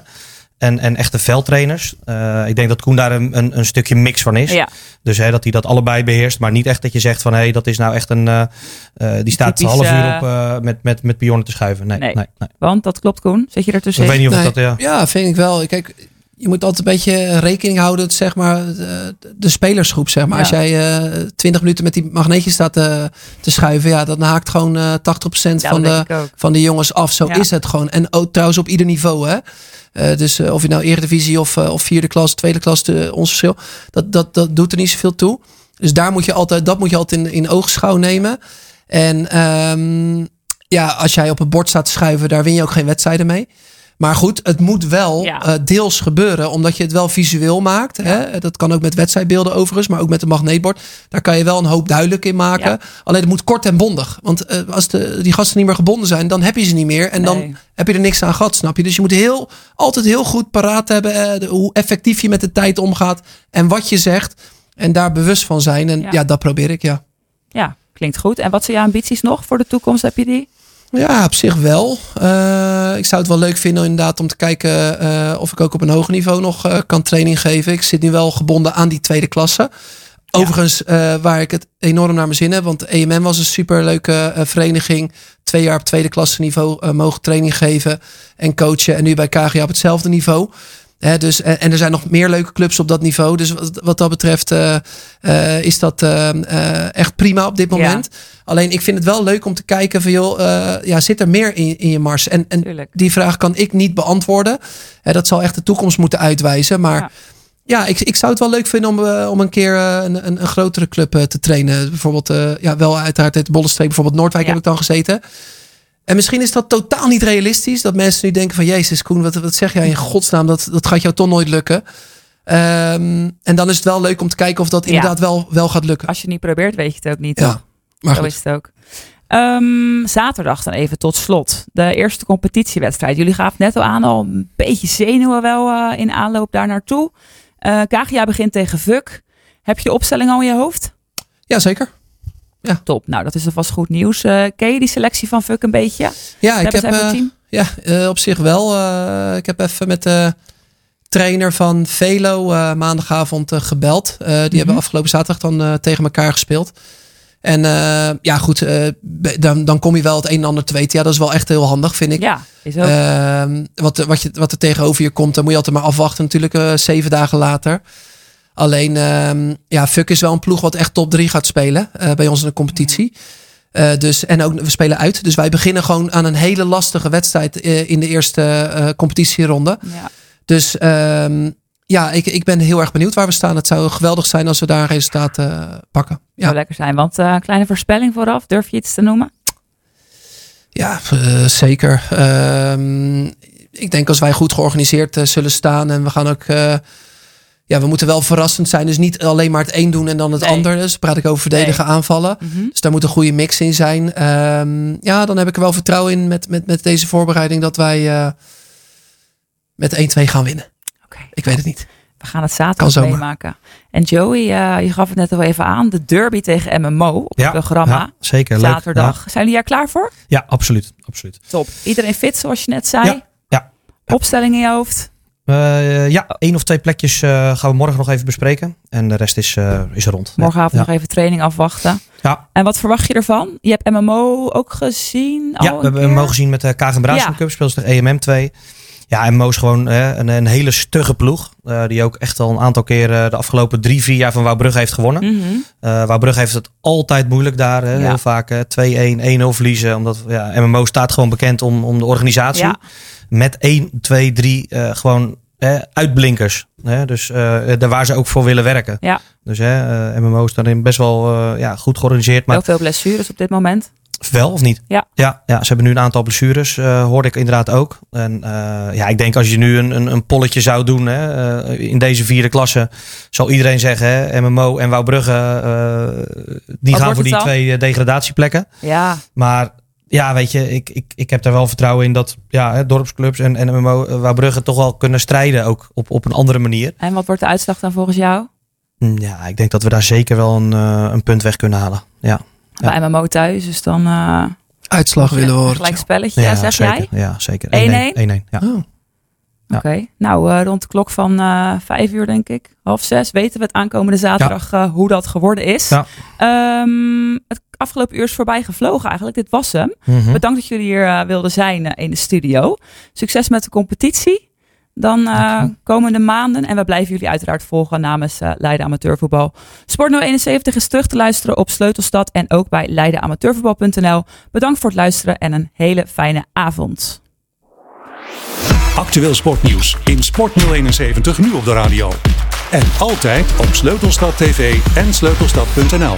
S5: En, en echte veldtrainers. Eh, ik denk dat Koen daar een, een, een stukje mix van is.
S2: Ja,
S5: Dus hè, dat hij dat allebei beheerst. Maar niet echt dat je zegt van hé, hey, dat is nou echt een. eh, eh, die staat een
S2: Typisch,
S5: half uur op eh, met, met, met pionnen te schuiven. Nee,
S2: Nee.
S5: nee. nee,
S2: want dat klopt Koen. Zit je er
S5: Ik
S2: tussenin?
S5: weet niet of dat. Ja.
S6: Ja, vind ik wel. Kijk, je moet altijd een beetje rekening houden, zeg maar, de, de spelersgroep, zeg maar.
S2: Ja.
S6: Als jij eh 20 minuten met die magneetjes staat te, te schuiven, ja, dan haakt gewoon eh 80%
S2: Ja,
S6: van, de, van de jongens af. Zo
S2: Ja.
S6: is het gewoon. En ook trouwens op ieder niveau, hè. Eh, dus eh, of je nou eredivisie of, eh, of vierde klas, tweede klas, de, ons verschil, dat, dat, dat doet er niet zoveel toe. Dus daar moet je altijd, dat moet je altijd in, in oogschouw nemen. En ehm, ja, als jij op het bord staat te schuiven, daar win je ook geen wedstrijden mee. Maar goed, het moet wel
S2: Ja.
S6: eh, deels gebeuren, omdat je het wel visueel maakt. Hè? Dat kan ook met wedstrijdbeelden overigens, maar ook met een magneetbord. Daar kan je wel een hoop duidelijk in maken.
S2: Ja.
S6: Alleen het moet kort en bondig. Want eh, als de, die gasten niet meer gebonden zijn, dan heb je ze niet meer. En
S2: Nee.
S6: dan heb je er niks aan gehad, snap je? Dus je moet heel, altijd heel goed paraat hebben eh, de- hoe effectief je met de tijd omgaat en wat je zegt. En daar bewust van zijn. En
S2: Ja.
S6: ja, dat probeer ik, ja.
S2: Ja, klinkt goed. En wat zijn je ambities nog voor de toekomst? Heb je die?
S6: Ja, op zich wel. Eh, ik zou het wel leuk vinden inderdaad om te kijken eh, of ik ook op een hoger niveau nog eh, kan training geven. Ik zit nu wel gebonden aan die tweede klasse. Overigens, waar ik het enorm naar mijn zin heb. Want EMM was een superleuke vereniging. Twee jaar op tweede klasse niveau mogen training geven en coachen. En nu bij KGA op hetzelfde niveau. Hè, dus, en, en er zijn nog meer leuke clubs op dat niveau. Dus wat, wat dat betreft eh, eh, is dat eh, eh, echt prima op dit moment. Alleen ik vind het wel leuk om te kijken van joh, eh, ja, zit er meer in, in je mars? En, en
S2: Tuurlijk.
S6: die vraag kan ik niet beantwoorden. Dat zal echt de toekomst moeten uitwijzen. Maar
S2: Ja.
S6: ja, ik, ik zou het wel leuk vinden om, eh, om een keer eh, een, een, een grotere club eh, te trainen. Bijvoorbeeld, eh, ja, wel uiteraard het Bollenstreek, bijvoorbeeld Noordwijk
S2: Ja.
S6: heb ik dan gezeten. En misschien is dat totaal niet realistisch. Dat mensen nu denken van, jezus Koen, wat, wat zeg jij in godsnaam? Dat, dat gaat jou toch nooit lukken. Ehm, en dan is het wel leuk om te kijken of dat
S2: Ja.
S6: inderdaad wel, wel gaat lukken.
S2: Als je het niet probeert, weet je het ook niet.
S6: Ja,
S2: toch?
S6: maar
S2: Zo
S6: goed.
S2: is het ook. Ehm, zaterdag dan even tot slot. De eerste competitiewedstrijd. Jullie gaven net al aan, al een beetje zenuwen wel eh, in aanloop daar naartoe. Eh KGA begint tegen Vuk. Heb je de opstelling al in je hoofd?
S6: Ja.
S2: Top. Nou, dat is alvast goed nieuws. Eh, ken je die selectie van Vuk een beetje?
S6: Ja, ik heb, eh,
S2: team?
S6: ja eh, op zich wel. ik heb even met de trainer van Velo maandagavond gebeld. Die
S2: Mhm.
S6: hebben afgelopen zaterdag dan tegen elkaar gespeeld. En ja, goed, dan, dan kom je wel het een en ander te weten. Ja, dat is wel echt heel handig, vind ik.
S2: Ja, is ook.
S6: Ehm, wat, wat, je, wat er tegenover je komt, dan moet je altijd maar afwachten. Natuurlijk zeven dagen later. Alleen, ehm, ja, Fuck is wel een ploeg wat echt top 3 gaat spelen eh, bij ons in de competitie. Eh, dus, en ook, we spelen uit. Dus wij beginnen gewoon aan een hele lastige wedstrijd eh, in de eerste competitieronde.
S2: ja.
S6: Dus ehm, ja, ik, ik ben heel erg benieuwd waar we staan. Het zou geweldig zijn als we daar een resultaat eh, pakken.
S2: Zou
S6: Ja,
S2: lekker zijn. Want eh, kleine voorspelling vooraf. Durf je iets te noemen?
S6: ja zeker. Ehm, ik denk als wij goed georganiseerd zullen staan en we gaan ook. Ja, we moeten wel verrassend zijn. Dus niet alleen maar het een doen en dan het
S2: Nee.
S6: ander. Dus praat ik over verdedigen, aanvallen.
S2: Mhm.
S6: Dus daar moet een goede mix in zijn. Ehm, ja, dan heb ik er wel vertrouwen in met, met, met deze voorbereiding dat wij eh, met 1-2 gaan winnen.
S2: Oké.
S6: Ik weet het niet.
S2: We gaan het zaterdag meemaken. En Joey, eh, je gaf het net al even aan. De derby tegen MMO op het programma.
S5: ja, zeker. Leuk.
S2: Zaterdag. Zijn jullie er klaar voor?
S5: Ja, ja, absoluut. absoluut.
S2: Top. Iedereen fit, zoals je net zei.
S5: Ja, ja.
S2: Opstelling in je hoofd.
S5: Eh, ja, één of twee plekjes eh, gaan we morgen nog even bespreken. En de rest is, eh, is rond.
S2: Morgenavond
S5: ja.
S2: nog even training afwachten.
S5: Ja.
S2: En wat verwacht je ervan? Je hebt MMO ook gezien?
S5: Ja, we hebben
S2: keer?
S5: hem mogen zien met de Kagen Braasel
S2: Ja.
S5: Cup. Speelt tegen EMM 2. Ja, MMO is gewoon hè, een, een hele stugge ploeg. die ook echt al een aantal keren de afgelopen drie, vier jaar van Wouwbrugge heeft gewonnen. Eh Wouwbrugge heeft het altijd moeilijk daar. Hè,
S2: Ja.
S5: Heel vaak eh, 2-1, 1-0 verliezen. Omdat ja, MMO staat gewoon bekend om, om de organisatie.
S2: Ja.
S5: Met 1, 2, 3 eh, gewoon hè, uitblinkers. Hè, dus eh, daar waar ze ook voor willen werken.
S2: Ja.
S5: Dus hè, eh, MMO is daarin best wel eh, ja, goed georganiseerd. Maar
S2: Heel veel blessures op dit moment.
S5: wel of niet?
S2: Ja.
S5: Ja, ja, ze hebben nu een aantal blessures, eh, hoorde ik inderdaad ook. En ja, ik denk als je nu een, een, een polletje zou doen hè, in deze vierde klasse, zal iedereen zeggen, hè, MMO en Wouwbrugge, die
S2: Wat
S5: gaan voor die
S2: dan?
S5: twee degradatieplekken.
S2: Ja,
S5: Maar ja, weet je, ik, ik, ik heb daar wel vertrouwen in dat ja, hè, dorpsclubs en, en MMO eh, Wouwbrugge toch wel kunnen strijden, ook op, op een andere manier.
S2: en wat wordt de uitslag dan volgens jou?
S5: Hm, Ja, ik denk dat we daar zeker wel een, eh, een punt weg kunnen halen. Ja, Ja.
S2: Bij MMO thuis, dus dan eh
S6: Uitslag willen horen.
S2: gelijk spelletje,
S5: ja
S2: zeg
S5: zeker.
S2: jij?
S5: Ja, zeker.
S2: 1-1?
S5: 1-1, ja.
S6: Oh.
S2: Oké, nou eh, rond de klok van eh vijf uur denk ik, half zes, weten we het aankomende zaterdag eh, hoe dat geworden is.
S5: Ja.
S2: Ehm, het afgelopen uur is voorbij gevlogen eigenlijk, dit was hem.
S5: Mhm.
S2: Bedankt dat jullie hier wilden zijn in de studio. Succes met de competitie. Dan komende maanden. En we blijven jullie uiteraard volgen namens Leiden Amateurvoetbal. Sport 071 is terug te luisteren op Sleutelstad en ook bij leidenamateurvoetbal.nl. Bedankt voor het luisteren en een hele fijne avond.
S1: Actueel sportnieuws in Sport 071 nu op de radio. En altijd op Sleutelstad TV en sleutelstad.nl.